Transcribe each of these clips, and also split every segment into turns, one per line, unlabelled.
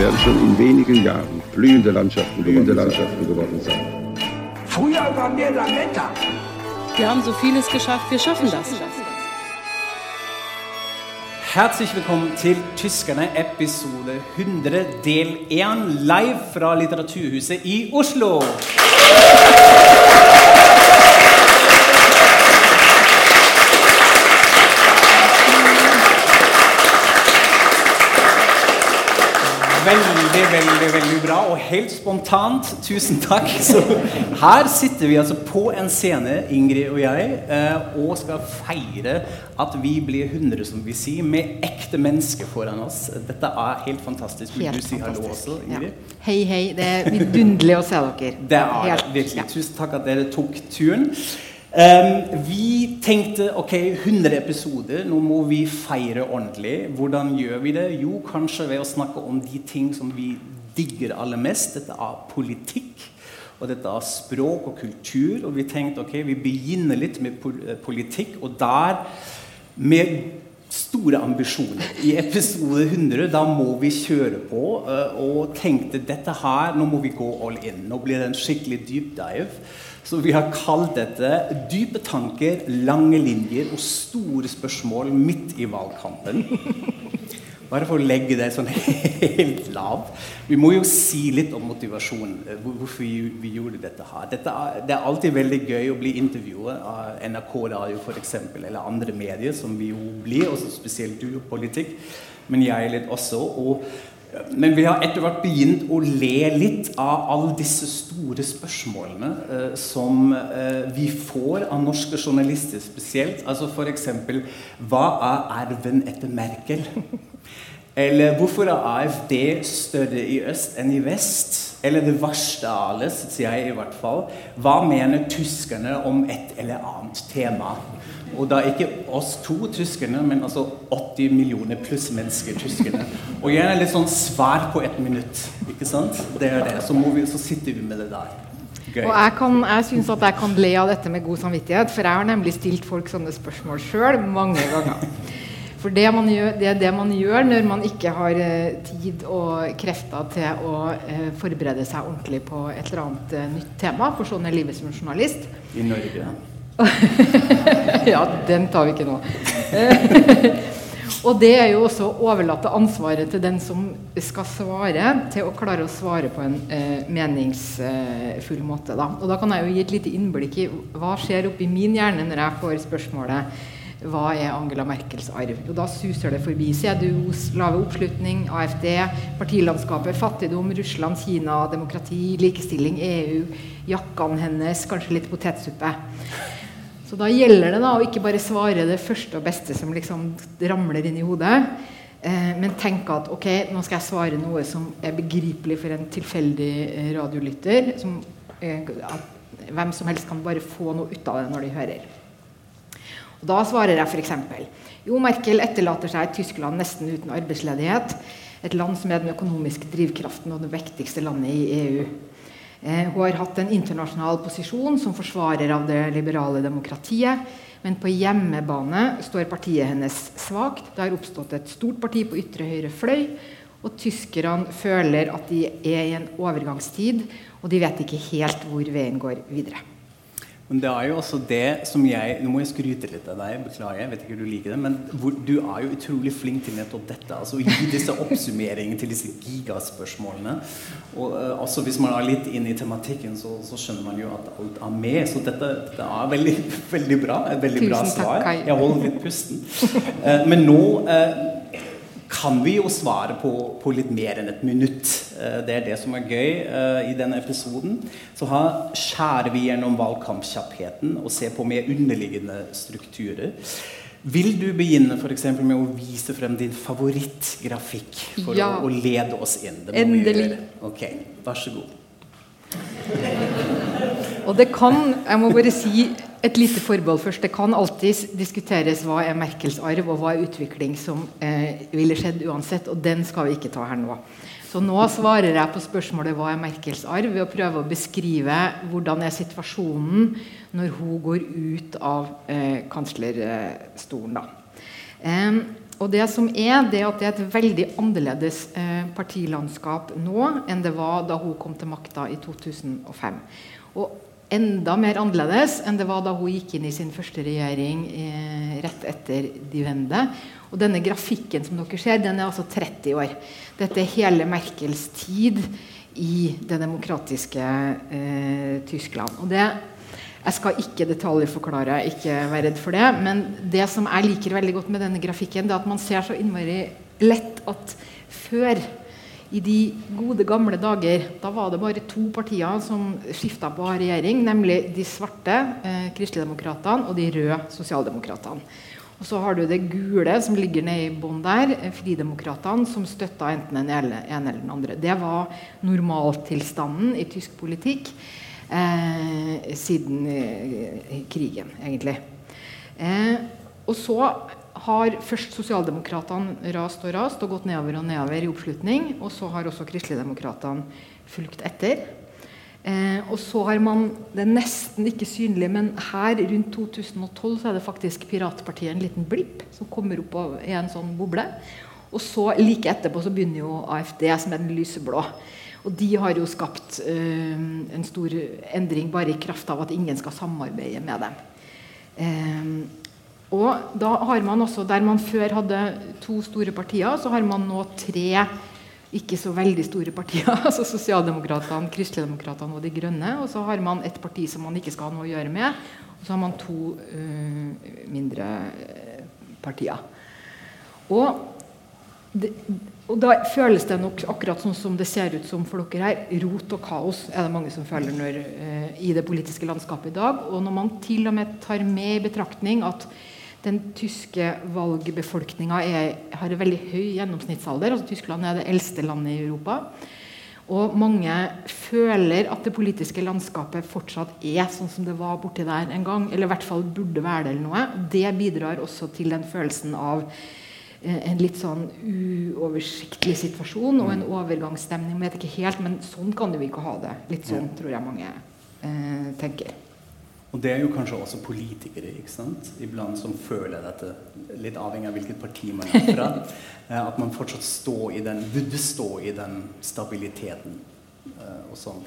Werden schon in wenigen Jahren blühende Landschaften, blühende Landschaften geworden sein.
Früher waren wir Lametta.
Wir haben so vieles geschafft, wir schaffen das.
Hjertelig velkommen til Tyskerne, episode 100, del 1, live fra Litteraturhuset i Oslo. Veldig, veldig veldig bra, og helt spontant. Tusen takk. Så her sitter vi altså på en scene, Ingrid og jeg, eh, og skal feire at vi blir 100, som vi sier, med ekte mennesker foran oss. Dette er helt fantastisk. Vil
Helt
du si hallo også, Ingrid?
Ja. Hei, hei. Det er vidunderlig å se dere.
Det er
Helt-
virkelig.
ja.
Tusen takk at dere tok turen. Ehm, vi tenkte ok, 100 episoder, nå må vi feire ordentlig. Hvordan gjør vi det? Jo, kanskje ved å snakke om de ting som vi digger aller mest. Dette er politikk. Og dette er språk og kultur. Og vi tenkte ok, vi begynner litt med eh, politikk. Og der med store ambisjoner. I episode 100 da må vi kjøre på eh, og tenkte dette her, nå må vi gå all in. Nå blir det en skikkelig deep dive. Så vi har kalt dette 'Dype tanker, lange linjer og store spørsmål midt i valgkampen'. Bare for å legge det sånn helt lavt. Vi må jo si litt om motivasjonen. eh, Hvorfor vi, gjorde dette her. Dette er, det er alltid veldig gøy å bli intervjuet av NRK Radio for eksempel, eller andre medier, som vi jo blir, også spesielt du og politikk. Men jeg litt også. Og, men vi har etter hvert begynt å le litt av alle disse store spørsmålene eh, som eh, vi får av norske journalister spesielt. Altså F.eks.: Hva er arven etter Merkel? Eller hvorfor er AFD større i øst enn i vest? Eller det verste av alle, sier jeg i hvert fall. Hva mener tyskerne om et eller annet tema? Og da ikke oss to tyskerne, men altså 80 millioner pluss mennesker tyskerne. Og gjerne litt sånn svar på ett minutt. Ikke sant? Det er det. Så, vi, så sitter vi med det der. Gøy.
Og jeg, kan, jeg syns at jeg kan le av dette med god samvittighet, for jeg har nemlig stilt folk sånne spørsmål sjøl mange ganger. For det, man gjør, det er det man gjør når man ikke har eh, tid og krefter til å eh, forberede seg ordentlig på et eller annet eh, nytt tema. For sånn er livet som journalist.
I Norge.
ja, den tar vi ikke nå. og det er jo også å overlate ansvaret til den som skal svare, til å klare å svare på en eh, meningsfull måte. Da. Og da kan jeg jo gi et lite innblikk i hva skjer oppi min hjerne når jeg får spørsmålet hva er Angela Merkels arv? Og da suser det forbi CDUs lave oppslutning, AFD, partilandskapet, fattigdom, Russland, Kina, demokrati, likestilling, EU, jakkene hennes, kanskje litt potetsuppe. Så da gjelder det da å ikke bare svare det første og beste som liksom ramler inn i hodet, eh, men tenke at ok, nå skal jeg svare noe som er begripelig for en tilfeldig eh, radiolytter. Som, eh, at hvem som helst kan bare få noe ut av det når de hører. Og da svarer jeg f.eks.: Jo, Merkel etterlater seg Tyskland nesten uten arbeidsledighet. Et land som er den økonomiske drivkraften og det viktigste landet i EU. Eh, hun har hatt en internasjonal posisjon som forsvarer av det liberale demokratiet. Men på hjemmebane står partiet hennes svakt. Det har oppstått et stort parti på ytre høyre fløy. Og tyskerne føler at de er i en overgangstid, og de vet ikke helt hvor veien går videre.
Men det er jo også det som jeg Nå må jeg skryte litt av deg, beklager, jeg vet ikke om du liker det. Men hvor, du er jo utrolig flink til nettopp dette. altså Å gi disse oppsummeringene til disse gigaspørsmålene. Og uh, også hvis man er litt inne i tematikken, så, så skjønner man jo at alt er med. Så dette, dette er veldig, veldig bra. Et veldig bra
Tusen takk,
svar. Jeg holder litt pusten. Uh, men nå eh, kan vi jo svare på, på litt mer enn et minutt. Eh, Det er det som er gøy eh, i denne episoden. Så her skjærer vi gjennom valgkampkjappheten og ser på mer underliggende strukturer. Vil du begynne for eksempel, med å vise frem din favorittgrafikk for
Ja.
å, å lede oss inn?
Endelig.
Ok, vær så god.
Og det kan, jeg må bare si et lite forbehold først. Det kan alltid diskuteres hva er Merkels arv, og hva er utvikling som eh, ville skjedd uansett. Og den skal vi ikke ta her nå. Så nå svarer jeg på spørsmålet hva er Merkels arv, ved å prøve å beskrive hvordan er situasjonen når hun går ut av eh, kanslerstolen. Eh, og det som er, det er at det er et veldig annerledes eh, partilandskap nå enn det var da hun kom til makta i 2005. Og enda mer annerledes enn det var da hun gikk inn i sin første regjering eh, rett etter de vende. Og denne grafikken som dere ser, den er altså 30 år. Dette er hele Merkels tid i det demokratiske eh, Tyskland. Og det, jeg skal ikke detaljforklare, ikke være redd for det. Men det som jeg liker veldig godt med denne grafikken, det er at man ser så innmari lett at før i de gode, gamle dager da var det bare to partier som skifta på regjering, nemlig de svarte eh, kristeligdemokratene og de røde sosialdemokratene. Og så har du det gule som ligger nede i bånn der, eh, Fridemokratene, som støtta enten den ene eller den andre. Det var normaltilstanden i tysk politikk eh, siden eh, krigen, egentlig. Eh, og så har først sosialdemokratene rast og rast og gått nedover og nedover i oppslutning. Og så har også kristeligdemokratene fulgt etter. Eh, og så har man Det er nesten ikke synlig, men her rundt 2012 så er det faktisk Piratpartiet en liten blipp som kommer opp av, i en sånn boble. Og så like etterpå så begynner jo AFD, som er den lyseblå. Og de har jo skapt eh, en stor endring bare i kraft av at ingen skal samarbeide med dem. Eh, og da har man også, Der man før hadde to store partier, så har man nå tre ikke så veldig store partier. altså Sosialdemokratene, Kristeligdemokratene og De Grønne. Og så har man et parti som man ikke skal ha noe å gjøre med. Og så har man to uh, mindre uh, partier. Og, det, og, da føles det nok akkurat sånn som det ser ut som for dere her. Rot og kaos er det mange som føler når, uh, i det politiske landskapet i dag. Og når man til og med tar med i betraktning at den tyske valgbefolkninga har en veldig høy gjennomsnittsalder. altså Tyskland er det eldste landet i Europa. Og mange føler at det politiske landskapet fortsatt er sånn som det var borti der en gang. Eller i hvert fall burde være det eller noe. Det bidrar også til den følelsen av eh, en litt sånn uoversiktlig situasjon og en overgangsstemning. Jeg vet ikke helt, men sånn kan vi ikke ha det. Litt sånn tror jeg mange eh, tenker.
Og det er jo kanskje også politikere ikke sant? iblant som føler dette, litt avhengig av hvilket parti man er fra, eh, at man fortsatt står i den, burde stå i den stabiliteten. Uh, og sånn.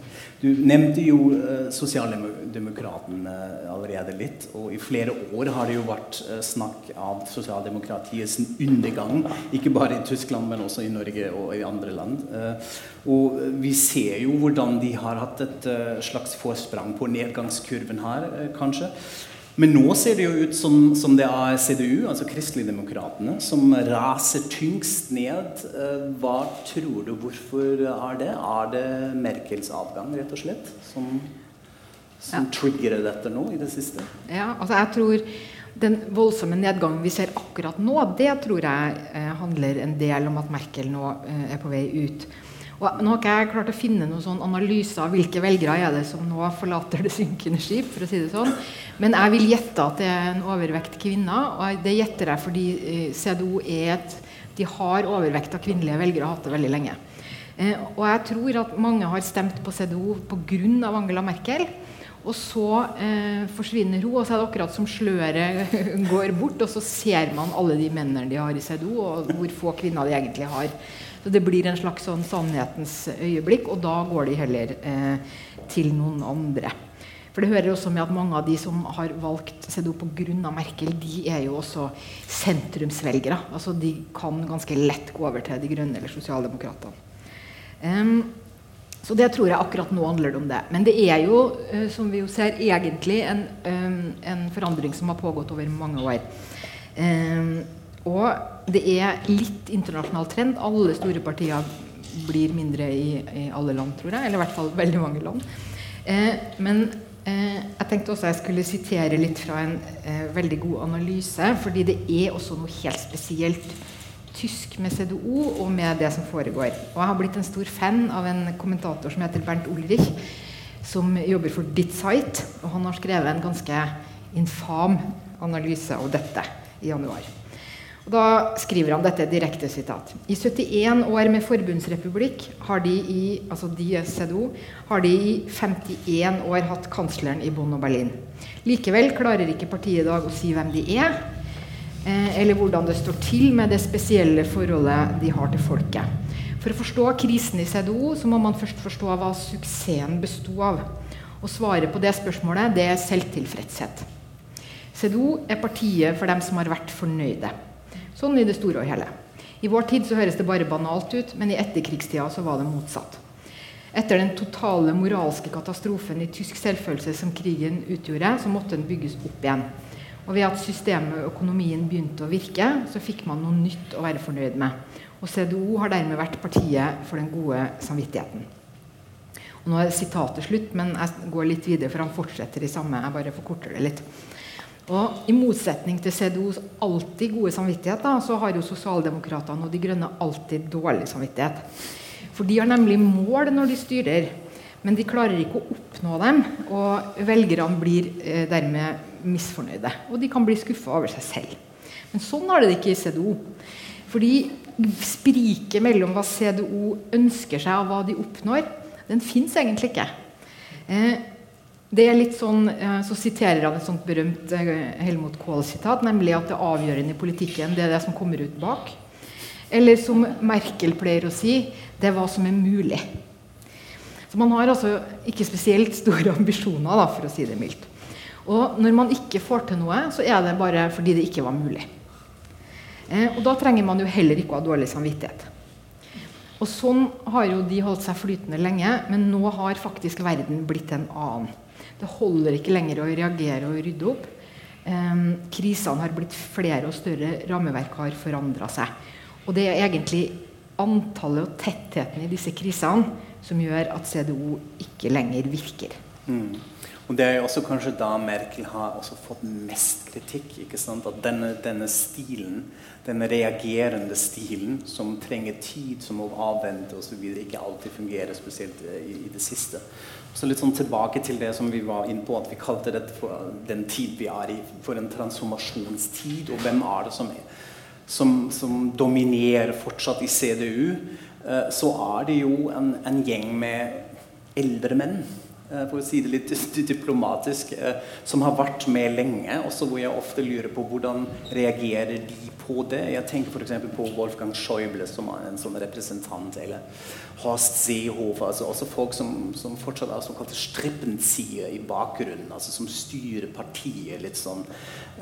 Du nevnte jo uh, Sosialdemokratene allerede litt. Og i flere år har det jo vært snakk av sosialdemokratiets undergang. Ikke bare i Tyskland, men også i Norge og i andre land. og vi ser jo hvordan de har hatt et slags forsprang på nedgangskurven her, kanskje. Men nå ser det jo ut som, som det er CDU, altså Kristeligdemokratene, som raser tyngst ned. Eh, hva tror du hvorfor er det? Er det Merkels avgang, rett og slett, som, som ja. triggerer dette nå i det siste?
Ja, altså jeg tror den voldsomme nedgangen vi ser akkurat nå, det tror jeg eh, handler en del om at Merkel nå eh, er på vei ut. Og nå har ikke jeg klart å finne noen sånn analyse av hvilke velgere er det som nå forlater det synkende skip. for å si det sånn. Men jeg vil gjette at det er en overvekt kvinner. Og det gjetter jeg fordi eh, CDO er et De har overvekt av kvinnelige velgere og hatt det veldig lenge. Eh, og jeg tror at mange har stemt på CDO pga. Angela Merkel. Og så eh, forsvinner hun, og så er det akkurat som sløret går bort. Og så ser man alle de mennene de har i CDO, og hvor få kvinner de egentlig har. Så det blir en slags sånn sannhetens øyeblikk, og da går de heller eh, til noen andre. For det hører også med at mange av de som har valgt CDO pga. Merkel, de er jo også sentrumsvelgere. Altså de kan ganske lett gå over til De grønne eller sosialdemokratene. Um, så det tror jeg akkurat nå handler om det. Men det er jo, uh, som vi jo ser, egentlig en, um, en forandring som har pågått over mange år. Um, og det er litt internasjonal trend. Alle store partier blir mindre i, i, alle land, tror jeg. Eller i hvert fall veldig mange land. Eh, men eh, jeg tenkte også jeg skulle sitere litt fra en eh, veldig god analyse. Fordi det er også noe helt spesielt tysk med CDO og med det som foregår. Og jeg har blitt en stor fan av en kommentator som heter Bernt Ulrich. som jobber for Ditt Site. Og han har skrevet en ganske infam analyse av dette i januar. Og da skriver han dette direkte sitat. I 71 år med forbundsrepublikk har de i altså de har de i 51 år hatt kansleren i Bonn og Berlin. Likevel klarer ikke partiet i dag å si hvem de er, eh, eller hvordan det står til med det spesielle forholdet de har til folket. For å forstå krisen i CDO så må man først forstå hva suksessen besto av. Og svaret på det spørsmålet det er selvtilfredshet. CDO er partiet for dem som har vært fornøyde. Sånn i det store og hele. I vår tid så høres det bare banalt ut, men i etterkrigstida så var det motsatt. Etter den totale moralske katastrofen i tysk selvfølelse som krigen utgjorde, så måtte den bygges opp igjen. Og ved at systemet og økonomien begynte å virke, så fikk man noe nytt å være fornøyd med. Og CDO har dermed vært partiet for den gode samvittigheten. Og nå er sitatet slutt, men jeg går litt videre, for han fortsetter i samme. Jeg bare forkorter det litt. Og I motsetning til CDOs alltid gode samvittighet, da, så har jo Sosialdemokratene og De Grønne alltid dårlig samvittighet. For de har nemlig mål når de styrer, men de klarer ikke å oppnå dem. Og velgerne blir eh, dermed misfornøyde. Og de kan bli skuffa over seg selv. Men sånn har det ikke i CDO. Fordi spriket mellom hva CDO ønsker seg, og hva de oppnår, den fins egentlig ikke. Eh, det er litt sånn, eh, Så siterer han et sånt berømt eh, Helmut Kohl-sitat, nemlig at det avgjørende i politikken det er det som kommer ut bak. Eller som Merkel pleier å si, det er hva som er mulig. Så Man har altså ikke spesielt store ambisjoner, da, for å si det mildt. Og når man ikke får til noe, så er det bare fordi det ikke var mulig. Eh, og da trenger man jo heller ikke å ha dårlig samvittighet. Og sånn har jo de holdt seg flytende lenge, men nå har faktisk verden blitt en annen. Det holder ikke lenger å reagere og rydde opp. Eh, krisene har blitt flere og større, rammeverk har forandra seg. Og det er egentlig antallet og tettheten i disse krisene som gjør at CDO ikke lenger virker.
Mm. Og Det er jo også kanskje da Merkel har også fått mest kritikk. ikke sant? At denne, denne stilen, denne reagerende stilen, som trenger tid, som må avvente osv., ikke alltid fungerer, spesielt eh, i, i, det siste. Så litt sånn tilbake til det som vi var inne på, at vi kalte det for den tid vi er i, for en transformasjonstid. Og hvem er det som, er, som, som dominerer fortsatt i CDU? Eh, så er det jo en, en gjeng med eldre menn for å si det litt diplomatisk, eh, som har vært med lenge. Også hvor jeg ofte lurer på hvordan reagerer de på det. Jeg tenker f.eks. på Wolfgang Schäuble, som er en sånn representant. Eller Horst Seehofer. Altså også folk som, som fortsatt er såkalte strippenzieher i bakgrunnen. Altså som styrer partiet litt sånn.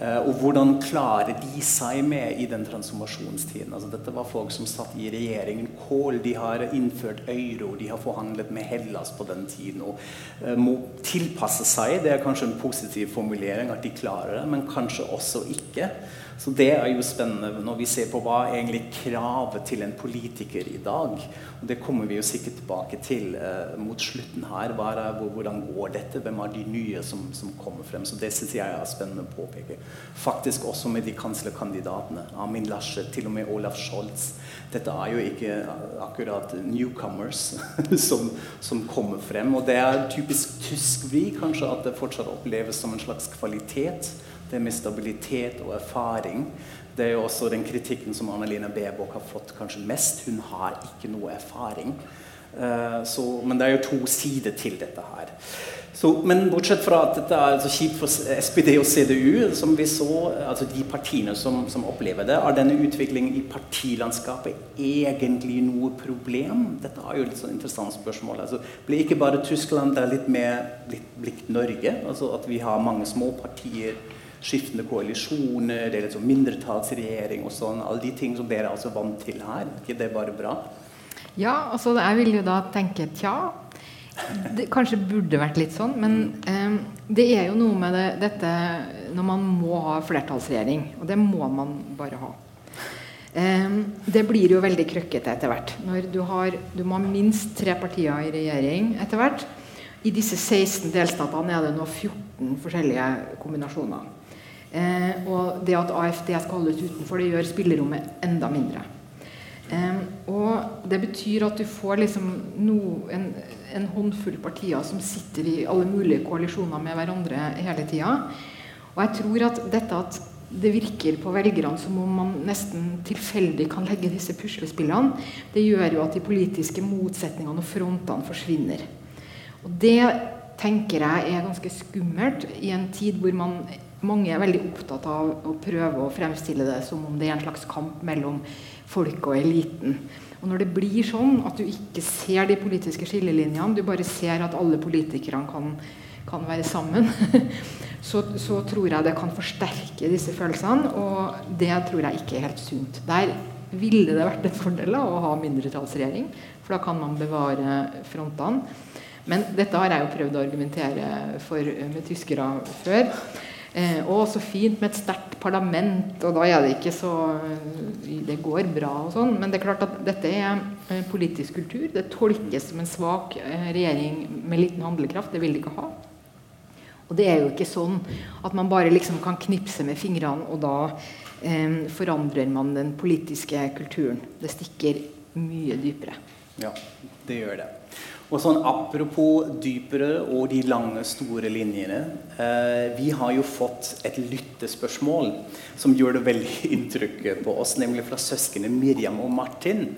Eh, og hvordan klarer de seg med i den transformasjonstiden? Altså dette var folk som satt i regjeringen. Kohl de har innført euro, de har forhandlet med Hellas på den tiden. og Eh, må tilpasse seg. Det er kanskje en positiv formulering at de klarer det, men kanskje også ikke. Så det er jo spennende når vi ser på hva er egentlig kravet til en politiker i dag. Og det kommer vi jo sikkert tilbake til eh, mot slutten her. Er, hvordan går dette? Hvem er de nye som, som kommer frem? Så det syns jeg er spennende å påpeke. Faktisk også med de kanslerkandidatene. Amin Laschet, til og med Olaf Scholz. Dette er jo ikke akkurat newcomers som, som kommer frem. Og det er typisk tysk vi, kanskje, at det fortsatt oppleves som en slags kvalitet det med stabilitet og erfaring. Det er jo også den kritikken som Annalena Baerbock har fått kanskje mest. Hun har ikke noe erfaring. Uh, så, men det er jo to sider til dette her. Så, men bortsett fra at dette er altså kjipt for SPD og CDU, som vi så, altså de partiene som, som, opplever det, er denne utviklingen i partilandskapet egentlig noe problem? Dette er jo et sånn interessant spørsmål. Altså, blir ikke bare Tyskland det er litt mer blitt Norge? Altså at vi har mange små partier skiftende koalisjoner, det er liksom mindretallsregjering og sånn. Alle de ting som dere er altså vant til her. Er ikke det bare bra?
Ja, altså jeg vil jo da tenke tja. Det kanskje burde vært litt sånn, men eh, det er jo noe med det, dette når man må ha flertallsregjering. Og det må man bare ha. Eh, det blir jo veldig krøkkete etter hvert. Når du har du må ha minst tre partier i regjering etter hvert. I disse 16 delstatene er det nå 14 forskjellige kombinasjoner. Eh, og det at AFD skal holdes utenfor, det gjør spillerommet enda mindre. Eh, og det betyr at du får liksom no, en, en, håndfull partier som sitter i alle mulige koalisjoner med hverandre hele tida. Og jeg tror at dette at det virker på velgerne som om man nesten tilfeldig kan legge disse puslespillene, det gjør jo at de politiske motsetningene og frontene forsvinner. Og det tenker jeg er ganske skummelt i en tid hvor man, mange er veldig opptatt av å prøve å fremstille det som om det er en slags kamp mellom folk og eliten. Og når det blir sånn at du ikke ser de politiske skillelinjene, du bare ser at alle politikerne kan, kan være sammen, så, så, tror jeg det kan forsterke disse følelsene, og det tror jeg ikke er helt sunt. Der ville det vært en fordel å ha mindretallsregjering, for da kan man bevare frontene. Men dette har jeg jo prøvd å argumentere for med tyskere før. Eh, og så fint med et sterkt parlament, og da er det ikke så Det går bra og sånn. Men det er klart at dette er eh, politisk kultur. Det tolkes som en svak eh, regjering med liten handlekraft. Det vil de ikke ha. Og det er jo ikke sånn at man bare liksom kan knipse med fingrene, og da eh, forandrer man den politiske kulturen. Det stikker mye dypere.
Ja, det gjør det. Og sånn Apropos dypere og de lange, store linjene. Eh, vi har jo fått et lyttespørsmål som gjør det veldig inntrykk på oss, nemlig fra søsknene Miriam og Martin.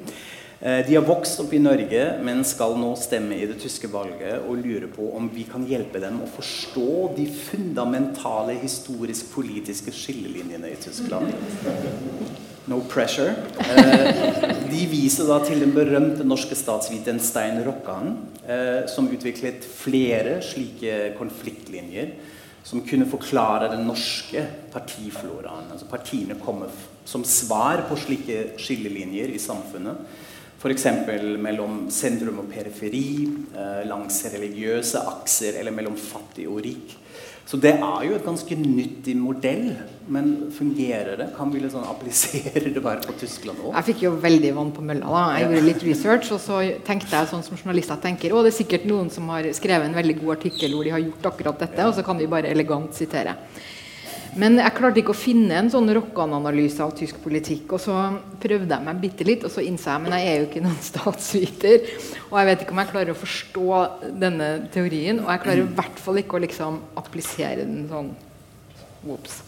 Eh, de har vokst opp i Norge, men skal nå stemme i det tyske valget og lurer på om vi kan hjelpe dem å forstå de fundamentale historisk-politiske skillelinjene i Tyskland. No pressure. Eh, de viser da til den berømte norske statsviteren Stein Rokkan, eh, som utviklet flere slike konfliktlinjer som kunne forklare den norske partifloraen. Altså partiene kommer som svar på slike skillelinjer i samfunnet. F.eks. mellom sentrum og periferi, eh, langs religiøse akser eller mellom fattig og rik. Så det er jo et ganske nyttig modell. Men fungerer det? Kan vi liksom applisere det bare på Tyskland òg?
Jeg fikk jo veldig vann på mølla. da. Jeg gjorde litt research, og så tenkte jeg sånn som journalister tenker å det er sikkert noen som har skrevet en veldig god artikkel hvor de har gjort akkurat dette, og så kan vi bare elegant sitere. Men jeg klarte ikke å finne en sånn Rokkan-analyse av tysk politikk. Og så prøvde jeg meg bitte litt, og så innså jeg men jeg er jo ikke noen statsviter. Og jeg vet ikke om jeg klarer å forstå denne teorien. Og jeg klarer i hvert fall ikke å liksom applisere den sånn Whoops.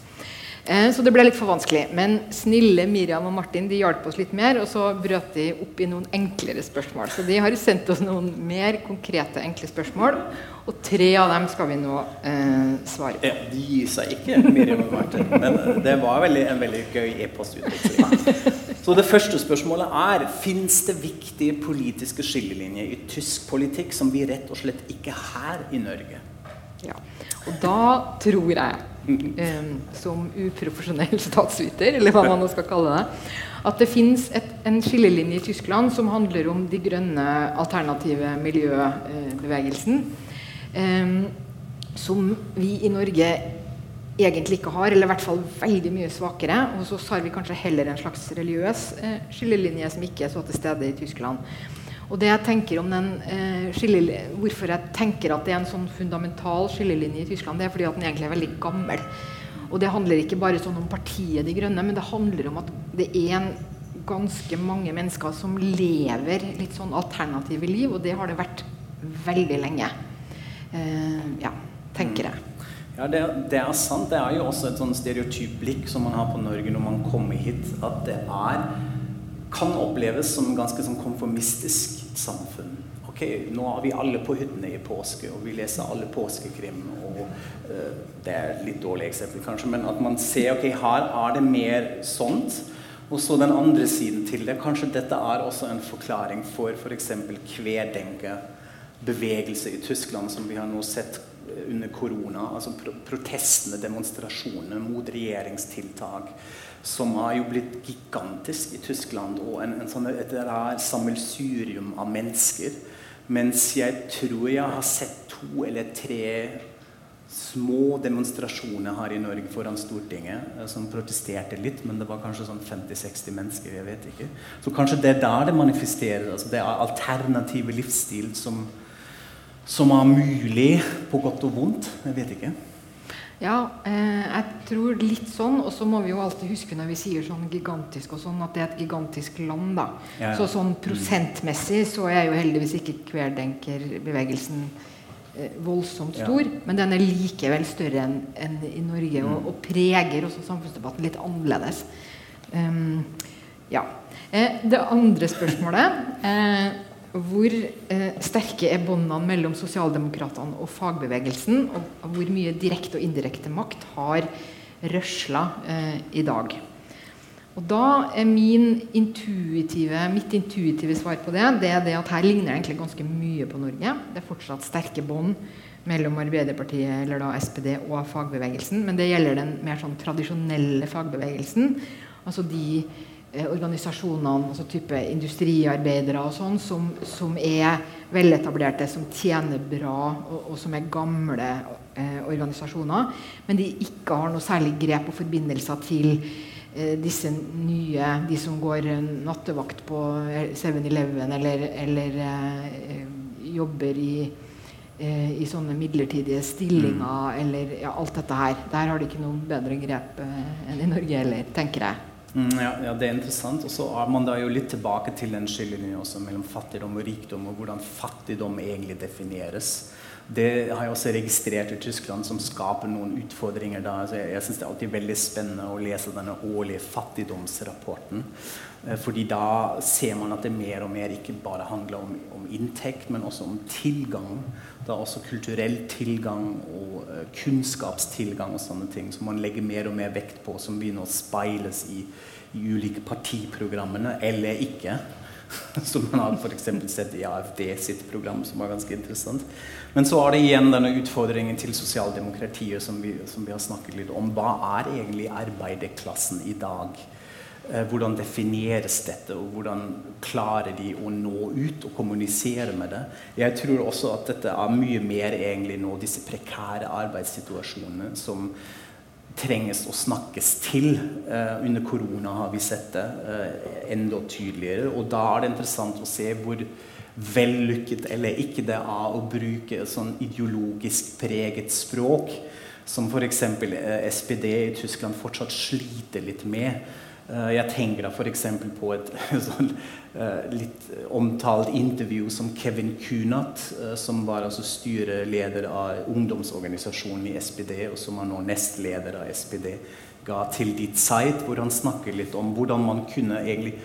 Eh, så det ble litt for vanskelig. Men snille Miriam og Martin de hjalp oss litt mer, og så brøt de opp i noen enklere spørsmål. Så de har sendt oss noen mer konkrete, enkle spørsmål. Og tre av dem skal vi nå eh, svare på.
Ja, de gir seg ikke, Miriam og Martin. Men det var veldig, en veldig gøy e-postutveksling. Så det første spørsmålet er Fins det viktige politiske skillelinjer i tysk politikk som vi rett og slett ikke har i Norge?
Ja. Og da tror jeg um, som uprofesjonell statsviter, eller hva man nå skal kalle det, at det fins en skillelinje i Tyskland som handler om de grønne alternative miljøbevegelsen. Um, som vi i Norge egentlig ikke har, eller i hvert fall veldig mye svakere. Og så har vi kanskje heller en slags religiøs eh, skillelinje som ikke er så til stede i Tyskland. Og det jeg tenker om den eh, Hvorfor jeg tenker at det er en sånn fundamental skillelinje i Tyskland, det er fordi at den egentlig er veldig gammel. Og det handler ikke bare sånn om partiet De Grønne, men det handler om at det er en ganske mange mennesker som lever litt sånn alternative liv, og det har det vært veldig lenge. Eh, ja, tenker jeg.
Ja, det, det, er sant. Det er jo også et sånn stereotyp blikk som man har på Norge når man kommer hit, at det er kan oppleves som ganske sånn konformistisk samfunn. Ok, Nå er vi alle på hyttene i påske, og vi leser alle påskekrim. og uh, Det er litt dårlig eksempel, kanskje, men at man ser ok, her er det mer sånt. Og så den andre siden til det. Kanskje dette er også en forklaring for f.eks. For kvedenke-bevegelse i Tyskland, som vi har nå sett under korona. Altså protestene, demonstrasjonene mot regjeringstiltak som har jo blitt gigantisk i Tyskland, og en, en sånn, et sammelsurium av mennesker. Mens jeg tror jeg har sett to eller tre små demonstrasjoner her i Norge foran Stortinget eh, som protesterte litt, men det var kanskje sånn 50-60 mennesker. jeg vet ikke. Så kanskje det er der det manifesterer. altså Det er alternative livsstil som, som er mulig på godt og vondt. Jeg vet ikke.
Ja, eh, jeg tror litt sånn. Og så må vi jo alltid huske når vi sier sånn gigantisk og sånn, at det er et gigantisk land, da.
Ja.
Så sånn prosentmessig så er jo heldigvis ikke kverdenkerbevegelsen eh, voldsomt
Ja.
stor. Men den er likevel større enn en i Norge,
Mm.
og, og preger også samfunnsdebatten litt annerledes. Um, ja. Eh, det andre spørsmålet eh, hvor eh, sterke er båndene mellom sosialdemokratene og fagbevegelsen? Og, hvor mye direkte og indirekte makt har røsla eh, i dag? Og da er intuitive, mitt intuitive svar på det det er det at her ligner det egentlig ganske mye på Norge. Det er fortsatt sterke bånd mellom Arbeiderpartiet eller da SPD og fagbevegelsen. Men det gjelder den mer sånn tradisjonelle fagbevegelsen. Altså de organisasjonene, altså type industriarbeidere og sånn, som, som er veletablerte, som tjener bra, og, og som er gamle eh, organisasjoner, men de ikke har noe særlig grep og forbindelser til eh, disse nye, de som går eh, nattevakt på 7-Eleven eller, eller eh, jobber i eh, i sånne midlertidige stillinger eller ja, alt dette her. Der har de ikke noe bedre grep eh, enn i Norge heller, tenker jeg.
Mm, ja, ja, det er interessant. Og så er man da jo litt tilbake til den skillelinjen også mellom fattigdom og rikdom, og hvordan fattigdom egentlig defineres. Det har jeg også registrert i Tyskland, som skaper noen utfordringer da. Så jeg jeg syns det er alltid veldig spennende å lese denne årlige fattigdomsrapporten. Eh, Fordi da ser man at det mer og mer ikke bare handler om, om inntekt, men også om tilgang. Da også kulturell tilgang og eh, kunnskapstilgang og sånne ting som man legger mer og mer vekt på, som begynner å speiles i, i ulike partiprogrammene, eller ikke. Som man har f.eks. sett i AFD sitt program, som var ganske interessant. Men så er det igjen denne utfordringen til sosialdemokratiet som vi, som vi har snakket litt om. Hva er egentlig arbeiderklassen i dag? Eh, Hvordan defineres dette, og hvordan klarer de å nå ut og kommunisere med det? Jeg tror også at dette er mye mer egentlig nå disse prekære arbeidssituasjonene som trenges å snakkes til. Eh, under korona har vi sett det eh, enda tydeligere. Og da er det interessant å se hvor vellykket eller ikke det er å bruke sånn ideologisk preget språk, som f.eks. Eh, SPD i Tyskland fortsatt sliter litt med. Eh, Jeg tenker da f.eks. på et sånn, eh, litt omtalt intervju som Kevin Kunat, eh, som var altså styreleder av ungdomsorganisasjonen i SPD, og som er nå nestleder av SPD, ga til ditt site, hvor han snakker litt om hvordan man kunne egentlig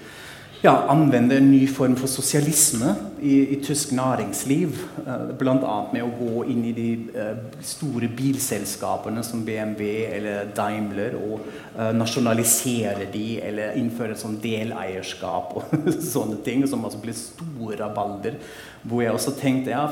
ja, anvende en ny form for sosialisme i, i tysk næringsliv. Uh, Bl.a. med å gå inn i de eh, store bilselskapene som BMW eller Daimler og eh, nasjonalisere de, eller innføre sånn deleierskap og sånne ting, som altså blir store rabalder. Hvor jeg også tenkte ja,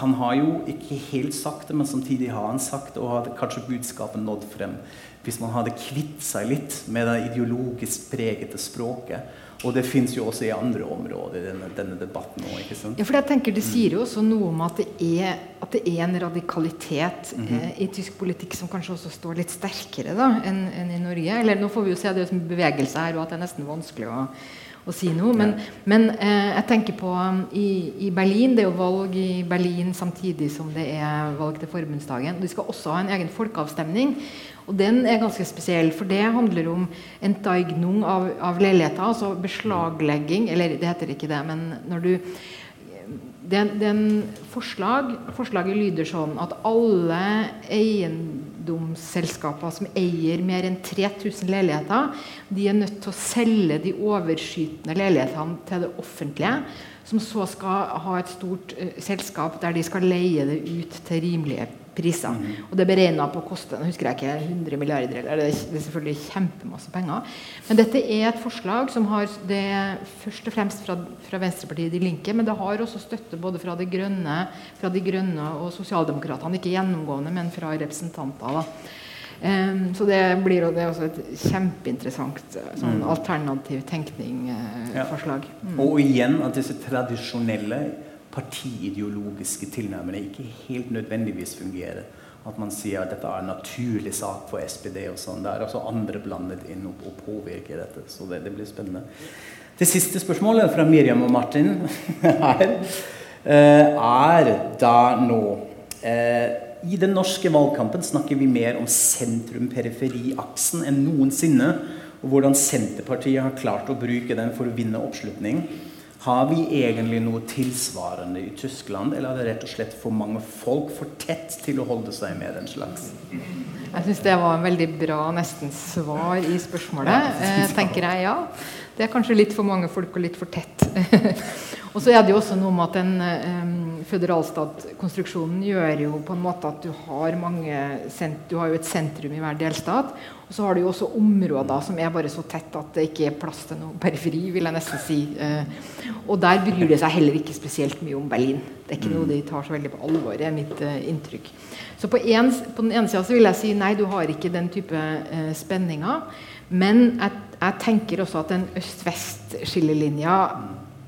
han har jo ikke helt sagt det, men samtidig har han sagt det, og har kanskje budskapet nådd frem. Hvis man hadde kvitt seg litt med det ideologisk pregete språket. Og det fins jo også i andre områder i denne, denne debatten òg?
Ja, for jeg tenker Det sier jo også noe om at det er, at det er en radikalitet
Mhm.
eh, i tysk politikk som kanskje også står litt sterkere da, enn enn i Norge. Eller nå får vi jo se det som bevegelse her, og at det er nesten vanskelig å, å si noe. Men, men eh, jeg tenker på um, i, i Berlin Det er jo valg i Berlin samtidig som det er valg til forbundsdagen. De skal også ha en egen folkeavstemning. Og den er ganske spesiell, for det handler om enteignung av, av leiligheter, altså beslaglegging Eller det heter ikke det, men når du det, er- det er en forslag, Forslaget lyder sånn at alle eiendomsselskaper som eier mer enn 3000 leiligheter, de er nødt til å selge de overskytende leilighetene til det offentlige, som så skal ha et stort uh, selskap der de skal leie det ut til rimelige priser. Og det er beregna på å koste nå husker jeg ikke, 100 milliarder, eller det er selvfølgelig kjempemasse penger. Men dette er et forslag som har det først og fremst fra, fra Venstrepartiet De Linke, men det har også støtte både fra De Grønne, fra de grønne og Sosialdemokratene. Ikke gjennomgående, men fra representanter. da. Em, så det blir det også et kjempeinteressant eh, sånn
Mm.
alternativ
Ja.
tenkning-forslag.
Og igjen at disse tradisjonelle partiideologiske tilnærmene ikke helt nødvendigvis fungerer. At man sier at dette er en naturlig sak for SPD og sånn. Det er også andre blandet inn og, og påvirker dette. Så det, det blir spennende. Det siste spørsmålet fra Miriam og Martin her eh, er da nå Eh, I den norske valgkampen snakker vi mer om sentrum-periferi-aksen enn noensinne. Og hvordan Senterpartiet har klart å bruke den for å vinne oppslutning. Har vi egentlig noe tilsvarende i Tyskland, eller er det rett og slett for mange folk for tett til å holde seg med den slags?
Jeg syns det var en veldig bra nesten svar i spørsmålet. Eh, tenker jeg ja. Det er kanskje litt for mange folk og litt for tett. og så er det jo også noe med at den um, føderalstatkonstruksjonen gjør jo på en måte at du har mange Du har jo et sentrum i hver delstat. Og så har du jo også områder som er bare så tett at det ikke er plass til noe periferi, vil jeg nesten si. Uh, og der bryr det seg heller ikke spesielt mye om Berlin. Det er ikke noe de tar så veldig på alvor, er mitt uh, inntrykk. Så på, en, på den ene sida vil jeg si nei, du har ikke den type eh, spenninger. Men jeg, jeg tenker også at den øst-vest-skillelinja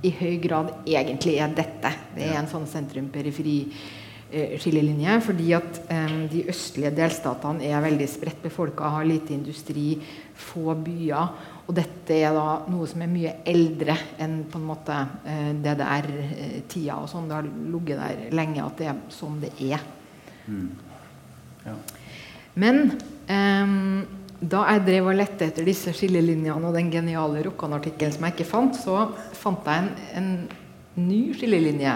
i høy grad egentlig er dette. Det er en sånn sentrum-periferi-skillelinje. fordi at eh, de østlige delstatene er veldig spredt befolka, har lite industri, få byer. Og dette er da noe som er mye eldre enn på en måte uh, DDR-tida. og sånn. Det har ligget der lenge at det er sånn det er. Mm. Ja. Men um, da jeg drev og lette etter disse skillelinjene og den geniale Rokkan-artikkelen som jeg ikke fant, så fant jeg en, en ny skillelinje.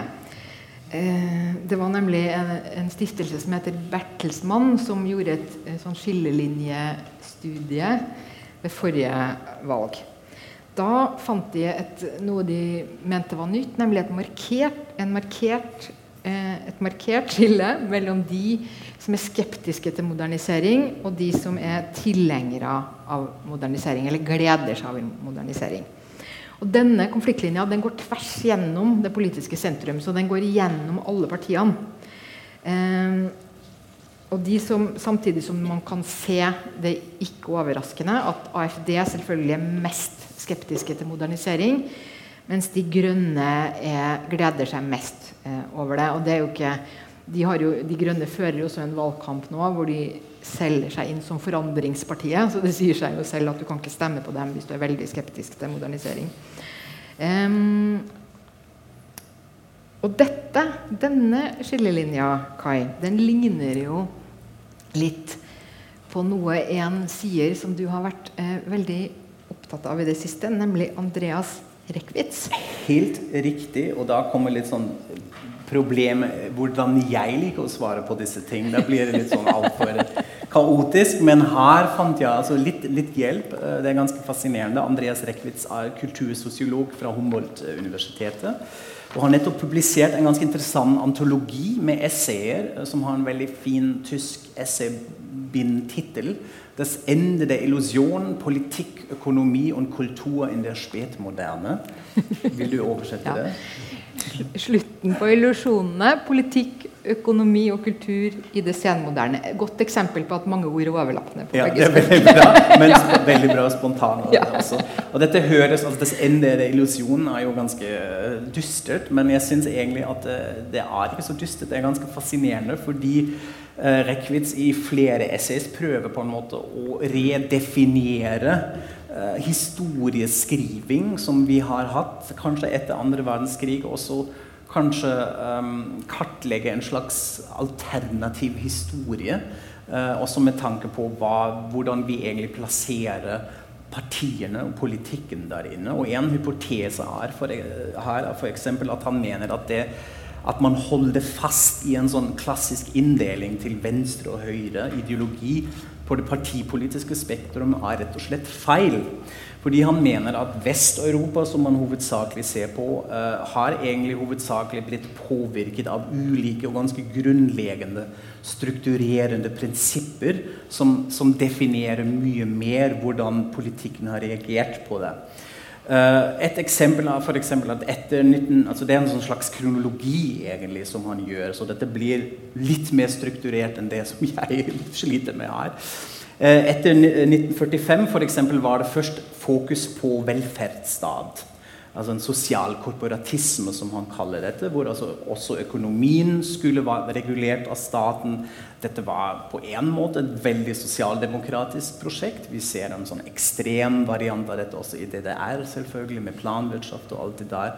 Eh, det var nemlig en, en, stiftelse som heter Bertelsmann, som gjorde et, et sånn skillelinjestudie ved forrige valg. Da fant de et, noe de mente var nytt, nemlig markert, en markert et markert skille mellom de som er skeptiske til modernisering, og de som er tilhengere av modernisering, eller gleder seg av modernisering. Og Denne konfliktlinja den går tvers gjennom det politiske sentrum. Så den går gjennom alle partiene. Eh, og de som, Samtidig som man kan se det ikke overraskende at AFD selvfølgelig er mest skeptiske til modernisering, mens De Grønne er, gleder seg mest eh, over det. Og det er jo ikke de, jo, de, Grønne fører jo også en valgkamp nå hvor de selger seg inn som Forandringspartiet. Så det sier seg jo selv at du kan ikke stemme på dem hvis du er veldig skeptisk til modernisering. Um, og dette, denne skillelinja, Kai, den ligner jo litt på noe en sier som du har vært eh, veldig opptatt av i det siste, nemlig Andreas Rekvits.
Helt riktig. Og da kommer litt sånn problem hvordan jeg liker å svare på disse ting. Da blir det litt sånn altfor kaotisk. Men her fant jeg altså litt, litt, hjelp. Eh, det er ganske fascinerende. Andreas Rekvits er kultursosiolog fra Humboldt-universitetet. Og har nettopp publisert en ganske interessant antologi med essayer eh, som har en veldig fin tysk essaybindtittel Das Ende der Illusion, Politik, Økonomi og kultur in der Spätmoderne. Vil du oversette ja. det?
Slutten på illusjonene, politikk, økonomi og kultur i det senmoderne. Godt eksempel på at mange ord er overlappende.
ja, det er veldig bra, men ja. veldig bra spontan. Ja. Og dette høres, altså Det ende der illusjonen er jo ganske eh, dystert, men jeg syns egentlig at eh, det er ikke så dystert. Det er ganske fascinerende fordi Eh, Rekvitz i flere essays prøver på en måte å redefinere uh, historieskriving som vi har hatt, kanskje etter andre verdenskrig. Også kanskje um, kartlegge en slags alternativ historie. Uh, også med tanke på hva, hvordan vi egentlig plasserer partiene og politikken der inne. Og en hypotese er for, her er f.eks. at han mener at det at man holder fast i en sånn klassisk inndeling til venstre og høyre ideologi på det partipolitiske spektrum er rett og slett feil. Fordi han mener at Vest-Europa, som man hovedsakelig ser på, uh, har egentlig hovedsakelig blitt påvirket av ulike og ganske grunnleggende strukturerende prinsipper som, som definerer mye mer hvordan politikken har reagert på det. Uh, et eksempel er for eksempel at etter 19, altså Det er en sånn slags kronologi egentlig som han gjør, så dette blir litt mer strukturert enn det som jeg sliter med her. Uh, etter 1945 for eksempel, var det først fokus på velferdsstat altså en sosial korporatisme, som han kaller dette, hvor altså også økonomien skulle være regulert av staten. Dette var på en måte et veldig sosialdemokratisk prosjekt. Vi ser en sånn ekstrem variant av dette også i DDR, selvfølgelig, med planbudsjett og alt det der.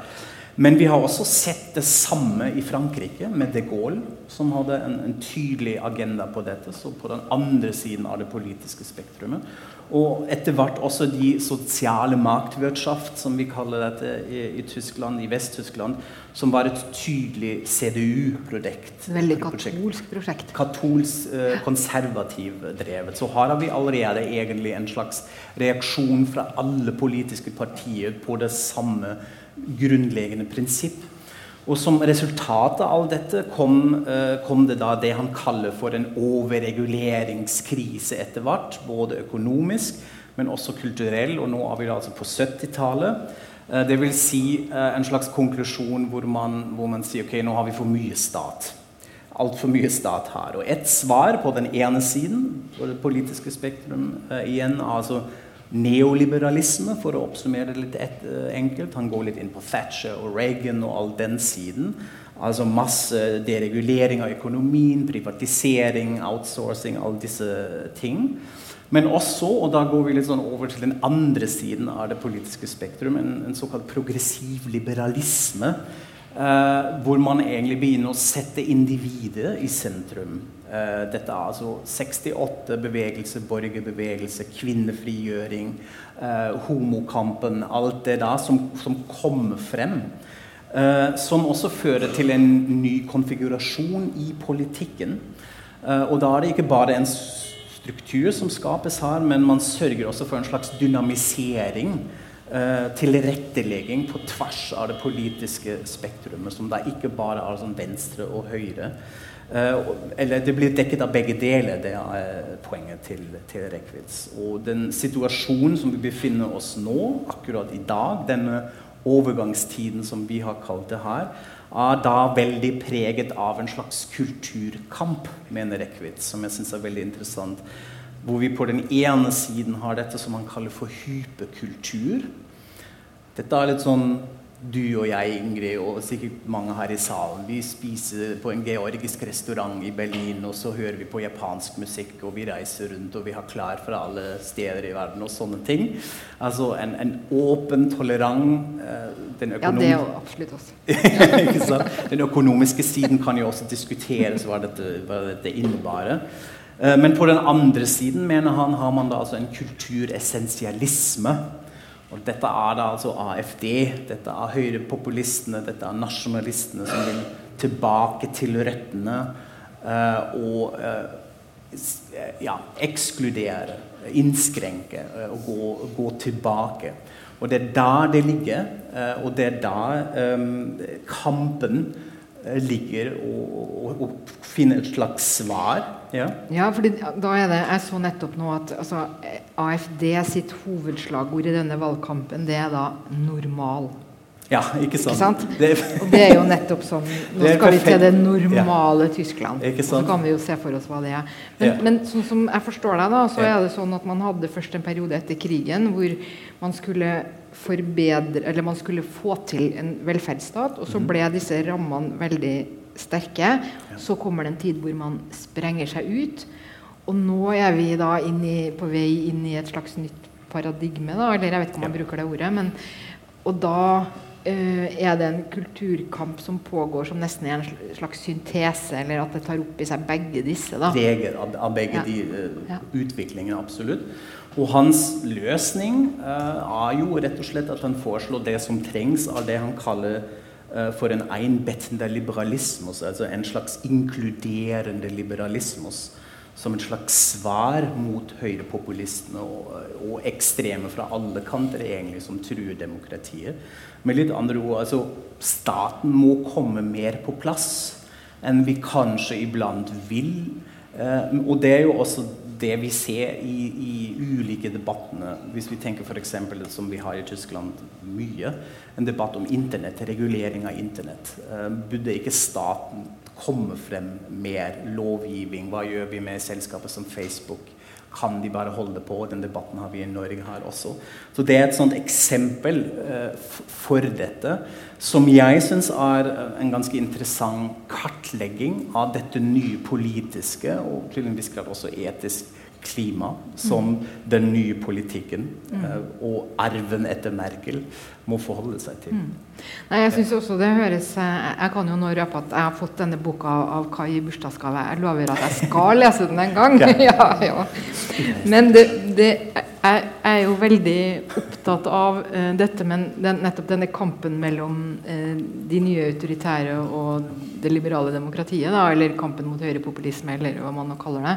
Men vi har også sett det samme i Frankrike, med de Gaulle, som hadde en, en tydelig agenda på dette. Så på den andre siden av det politiske spektrumet. Og etter hvert også de sosiale maktwirtschaft, som vi kaller dette i, i Tyskland, i Vest-Tyskland, som var et tydelig CDU-prosjekt.
Veldig katolsk prosjekt.
Katolsk, eh, konservativ drevet. Så her har vi allerede egentlig en slags reaksjon fra alle politiske partier på det samme grunnleggende prinsipp. Og som resultat av alt dette kom, eh, kom, det da det han kaller for en overreguleringskrise etter hvert. Både økonomisk, men også kulturell. Og nå er vi altså på 70-tallet. Eh, det vil si eh, en slags konklusjon hvor man, hvor man sier ok, nå har vi for mye stat. Altfor mye stat her. Og et svar på den ene siden, på det politiske spektrum, igjen altså neoliberalisme, for å oppsummere det litt et, uh, enkelt. Han går litt inn på Thatcher og Reagan og all den siden. Altså masse deregulering av økonomien, privatisering, outsourcing, alle disse ting. Men også, og da går vi litt sånn over til den andre siden av det politiske spektrum, en, en såkalt progressiv liberalisme. Eh, hvor man egentlig begynner å sette individet i sentrum. Uh, dette er altså 68 bevegelse, borgerbevegelse, kvinnefrigjøring, uh, homokampen, alt det da som, som kommer frem. som også fører til en ny konfigurasjon i politikken. og da er det ikke bare en struktur som skapes her, men man sørger også for en slags dynamisering tilrettelegging på tvers av det politiske spektrumet, som da ikke bare er sånn venstre og høyre. Uh, eller det blir dekket av begge deler, det er poenget til, til Rekvitz. Og den situasjonen som vi befinner oss nå, akkurat i dag, denne overgangstiden som vi har kalt det her, er da veldig preget av en slags kulturkamp, mener Rekvitz, som jeg syns er veldig interessant. Hvor vi på den ene siden har dette som man kaller for hyperkultur. Dette er litt sånn du og jeg, Ingrid, og sikkert mange her i salen. Vi spiser på en georgisk restaurant i Berlin, og så hører vi på japansk musikk, og vi reiser rundt, og vi har klær fra alle steder i verden, og sånne ting. Altså en, en åpen, tolerant
eh, Ja, det er jo absolutt også.
Den økonomiske siden kan jo også diskuteres hva dette, hva dette innebærer. Eh, men på den andre siden mener han har man da altså en kulturessensialisme. Og dette er da altså AFD, dette er høyrepopulistene, dette er nasjonalistene som vil tilbake til røttene uh, og uh, ja, ekskludere, innskrenke uh, og gå, gå, tilbake. Og det er der det ligger, og det er der um, kampen ligger og, og, finne et slags svar.
Ja, ja fordi da er det, Jeg så nettopp nå at altså, AFD sitt hovedslagord i denne valgkampen, det er da 'normal'.
Ja, ikke sant?
Ikke sant? Det, og det er jo nettopp sånn Nå skal vi til det normale ja. Tyskland. Og så kan vi jo se for oss hva det er. Men, ja. men sånn som jeg forstår deg, da, så er det sånn at man hadde først en periode etter krigen hvor man skulle forbedre Eller man skulle få til en velferdsstat, og så mhm. ble disse rammene veldig sterke. Så kommer det en tid hvor man sprenger seg ut. Og nå er vi da i, på vei inn i et slags nytt paradigme, da, eller jeg vet ikke om man bruker det ordet. Men, og da uh, er det en kulturkamp som pågår som nesten er en slags syntese, eller at det tar opp i seg begge disse. da.
Veger av, begge ja. de uh, ja. utviklingene, absolutt. Og hans løsning uh, er jo rett og slett at han foreslår det som trengs av det han kaller for en einbettende liberalismus, altså en slags inkluderende liberalismus. Som en slags svar mot høyrepopulistene og, og ekstreme fra alle kanter egentlig som truer demokratiet. Med litt andre ord, altså staten må komme mer på plass enn vi kanskje iblant vil. Uh, og det er jo også det vi ser i, i ulike debattene, hvis vi tenker f.eks. som vi har i Tyskland mye, en debatt om internett, regulering av internett. Uh, burde ikke staten komme frem mer lovgivning? Hva gjør vi med selskaper som Facebook? Kan de bare holde på? Den debatten har vi i Norge her også. Så det er et sånt eksempel uh, for dette, som jeg syns er eh, en ganske interessant kartlegging av dette nye politiske, og til en viss grad også etisk klima som den nye politikken eh, og arven etter Merkel må forholde seg til.
Nei, jeg synes også det høres eh, Jeg kan jo nå røpe at jeg har fått denne boka av Kai i bursdagsgave. Jeg lover at jeg skal lese den en gang. ja, ja. Men det, det, jeg er jo veldig opptatt av uh, dette men den, nettopp denne kampen mellom uh, de nye autoritære og det liberale demokratiet, da, eller kampen mot høyrepopulisme, eller hva man nå kaller det.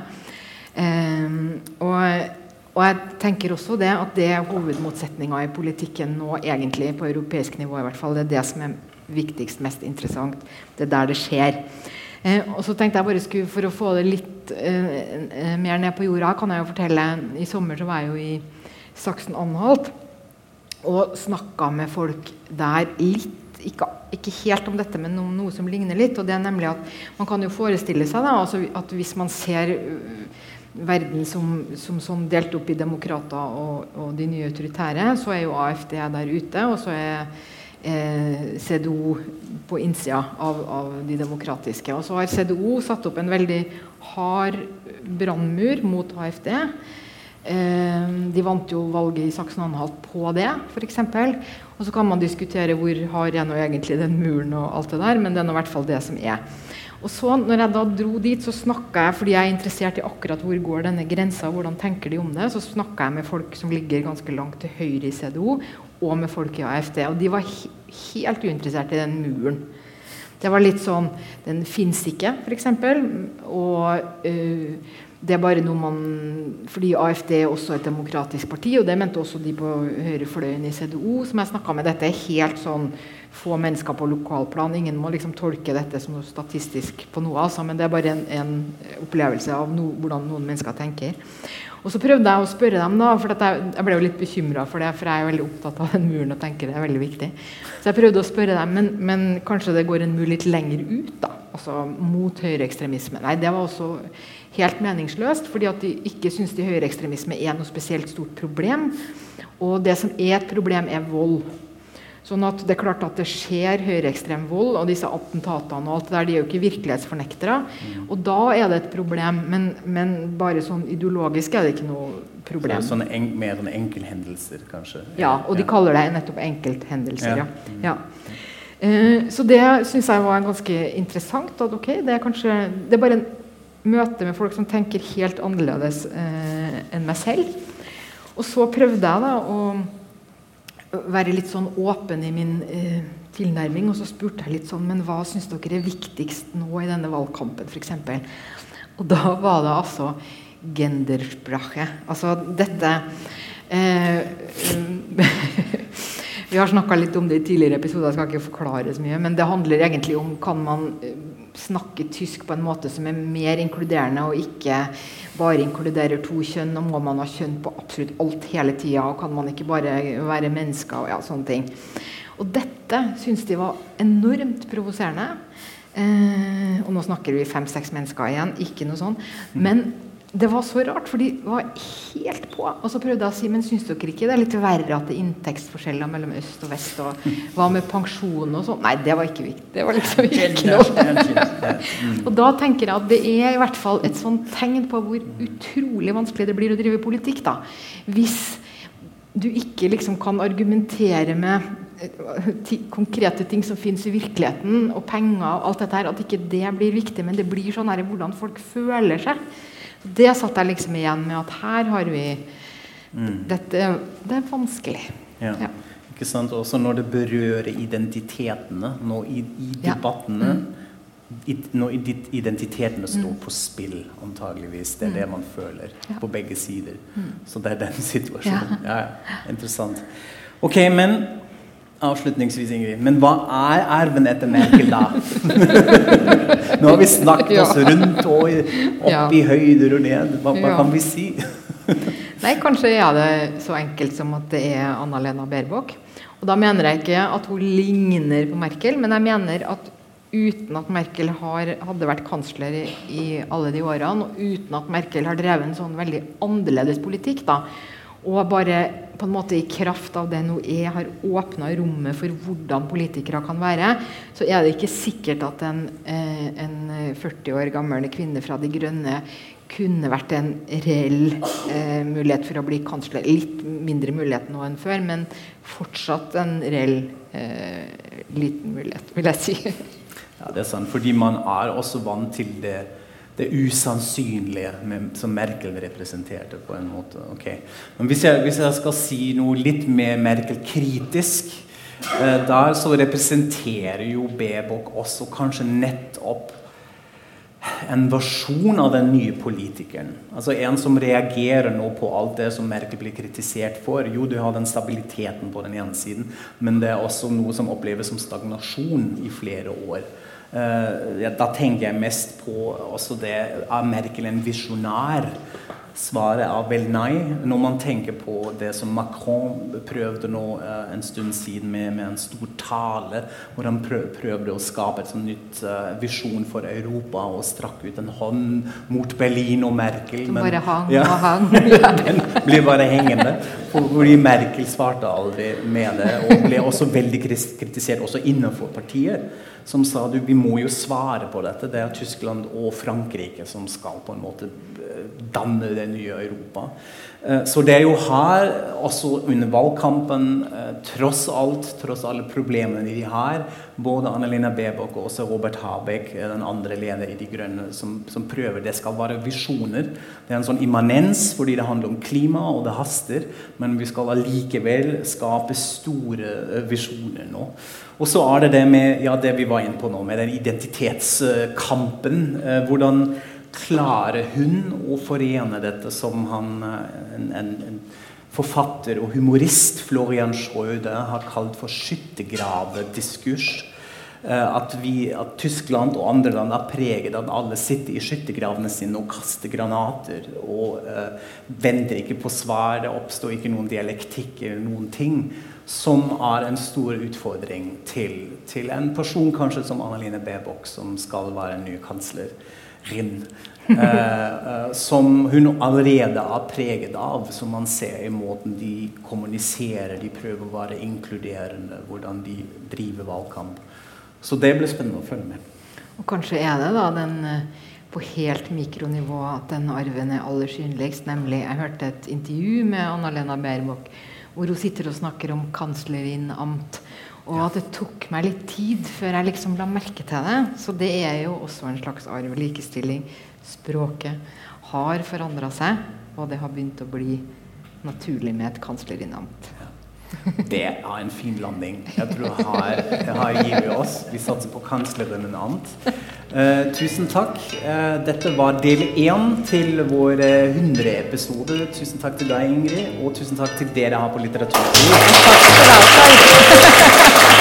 Ehm, og, og jeg tenker også det at det er hovedmotsetninga i politikken nå, egentlig, på europeisk nivå i hvert fall. Det er det som er viktigst, mest interessant. Det er der det skjer. Eh, og så tenkte jeg bare skulle, For å få det litt eh, eh, mer ned på jorda, kan jeg jo fortelle I sommer så var jeg jo i Saksen-Anhalt og snakka med folk der litt ikke, ikke, helt om dette, men noe, noe som ligner litt. og det er nemlig at Man kan jo forestille seg da, altså at hvis man ser verden som, som sånn delt opp i demokrater og, og, de nye autoritære, så er jo AFD der ute, og så er eh, CDO på innsida av, av, de demokratiske. Og så har CDO satt opp en veldig hard brannmur mot AFD. Eh, de vant jo valget i Saksen-Anhalt på det, f.eks. Og så kan man diskutere hvor hard er nå egentlig den muren og alt det der, men det er nå i hvert fall det som er. Og så når jeg da dro dit, så snakka jeg fordi jeg er interessert i akkurat hvor går denne grensa, hvordan tenker de om det, så snakka jeg med folk som ligger ganske langt til høyre i CDO, og med folk i AFD. Og de var he helt uinteressert i den muren. Det var litt sånn Den fins ikke, f.eks. Og uh, det er bare noe man Fordi AFD er også et demokratisk parti, og det mente også de på høyrefløyen i CDO, som jeg snakka med. Dette er helt sånn få mennesker på lokalplan. Ingen må liksom tolke dette som noe statistisk på noe, altså, men det er bare en, en opplevelse av no, hvordan noen mennesker tenker. Og så prøvde jeg å spørre dem, da, for jeg, jeg, ble jo litt bekymra for det, for jeg er veldig opptatt av den muren og tenker det er veldig viktig. Så jeg prøvde å spørre dem, men, men kanskje det går en mur litt lenger ut, da? Altså mot høyreekstremisme. Nei, det var også helt meningsløst, fordi at de ikke syns de høyreekstremisme er noe spesielt stort problem. Og det som er et problem, er vold. Sånn at det er klart at det skjer høyreekstrem vold, og disse attentatene og alt det der, de er jo ikke virkelighetsfornektere. Mm. Og da er det et problem, men, men, bare sånn ideologisk er det ikke noe problem.
Så sånne en, mer sånne enkelthendelser, kanskje?
Ja, og de kaller det nettopp enkelthendelser. ja. Ja. Uh, så det syns jeg var ganske interessant. At ok, det er kanskje Det er bare en møte med folk som tenker helt annerledes eh, enn meg selv. Og så prøvde jeg da å være litt sånn åpen i min eh, tilnærming. Og så spurte jeg litt sånn Men hva syns dere er viktigst nå i denne valgkampen, f.eks.? Og da var det altså gendersprache. Altså dette eh, Vi har snakka litt om det i tidligere episoder, jeg skal ikke forklare så mye. Men det handler egentlig om kan man eh, snakke tysk på en måte som er mer inkluderende, og ikke bare inkluderer to kjønn. Og må man ha kjønn på absolutt alt hele tida, og kan man ikke bare være mennesker og ja, sånne ting. Og dette syns de var enormt provoserende. Eh, og nå snakker vi fem-seks mennesker igjen, ikke noe sånn. Men det var så rart, for de var helt på. Og så prøvde jeg å si men syns dere ikke det er litt verre at det er inntektsforskjeller mellom øst og vest? Og hva med pensjon og sånn? Nei, det var ikke viktig. Det var liksom ikke noe. og da tenker jeg at det er i hvert fall et sånt tegn på hvor utrolig vanskelig det blir å drive politikk. da. Hvis du ikke liksom kan argumentere med eh, konkrete ting som finnes i virkeligheten, og penger og alt dette her, at ikke det blir viktig, men det blir sånn her hvordan folk føler seg. Det satt jeg liksom igjen med at her har vi mm. Dette det er vanskelig.
Ja. ja. Ikke sant? Også når det berører identitetene, når i, i debattene ja. mm. i, Når identitetene står mm. på spill, antageligvis. Det er det mm. man føler ja. på begge sider. Mm. Så det er den situasjonen. Ja, Interessant. Ok, men avslutningsvis, Ingrid. Men hva er arven etter Merkel, da? Nå har vi snakket oss rundt og opp i høyder og ned. Hva, hva kan vi si?
Nei, Kanskje er det så enkelt som at det er Anna-Lena Baerbock. Og da mener jeg ikke at hun ligner på Merkel, men jeg mener at uten at Merkel har, hadde vært kansler i, i, alle de årene, og uten at Merkel har drevet en sånn veldig annerledes politikk, da, og bare på en måte i kraft av det nå er, har åpna rommet for hvordan politikere kan være, så er det ikke sikkert at en, eh, en 40 år gammel kvinne fra De Grønne kunne vært en reell eh, mulighet for å bli kansler. Litt mindre mulighet nå enn før, men fortsatt en reell eh, liten mulighet, vil jeg si.
Ja, det er sant, fordi man er også vant til det, det usannsynlige med, som Merkel representerte. på en måte. Okay. Men hvis jeg, hvis jeg, skal si noe litt mer Merkel-kritisk, eh, der så representerer jo Bebok også kanskje nettopp en versjon av den nye politikeren. Altså En som reagerer nå på alt det som Merkel blir kritisert for. Jo, du har den stabiliteten på den ene siden, men det er også noe som oppleves som stagnasjon i flere år. Uh, da tenker jeg mest på også det Er Merkel en visjonær? Svaret er vel nei. Når man tenker på det som Macron prøvde nå uh, en stund siden med, med, en stor tale, hvor han prøv, prøvde å skape et sånt nytt uh, visjon for Europa og strakk ut en hånd mot Berlin og Merkel.
Som bare hang
ja,
og hang.
den blir bare hengende. Fordi Merkel svarte aldri med det, og ble også veldig kritisert også innenfor partiet som sa du, vi må jo svare på dette. Det er Tyskland og Frankrike som skal på en måte eh, danne det nye Europa. Eh, så det er jo her, også under valgkampen, eh, tross alt, tross alle problemene de har, både Annelina Bebok og også Robert Habeck, den andre leder i De Grønne, som, som, prøver. Det skal være visjoner. Det er en sånn immanens fordi det handler om klima, og det haster. Men vi skal allikevel skape store visjoner nå. Og så er det det med ja, det vi var inne på nå, med den identitetskampen. Eh, hvordan klarer hun å forene dette som han, eh, en, en, en forfatter og humorist, Florian Schrøde, har kalt for skyttergravediskurs? Eh, at, vi, at Tyskland og andre land er preget av at alle sitter i skyttergravene sine og kaster granater. Og uh, venter ikke på svar. Det oppstår ikke noen dialektikk eller noen ting som er en stor utfordring til, til en person kanskje som Annaline Baerbock, som skal være ny kanslerin. Eh, eh, som hun allerede er preget av, som man ser i måten de kommuniserer, de prøver å være inkluderende, hvordan de driver valgkamp. Så det blir spennende å følge med.
Og kanskje er det da den eh, på helt mikronivå at den arven er aller synligst. Nemlig, jeg hørte et intervju med Anna-Lena Baerbock hvor hun sitter og snakker om kanslerinnamt. Og at det tok meg litt tid før jeg liksom la merke til det. Så det er jo også en slags arv. Likestilling. Språket har forandra seg, og det har begynt å bli naturlig med et kanslerinnamt.
Det er en fin landing. Jeg tror her, her gir vi oss. Vi satser på annen. Uh, tusen takk. Uh, dette var del én til vår 100-episode. Tusen takk til deg, Ingrid, og tusen takk til dere her på Litteratur. Takk skal du ha.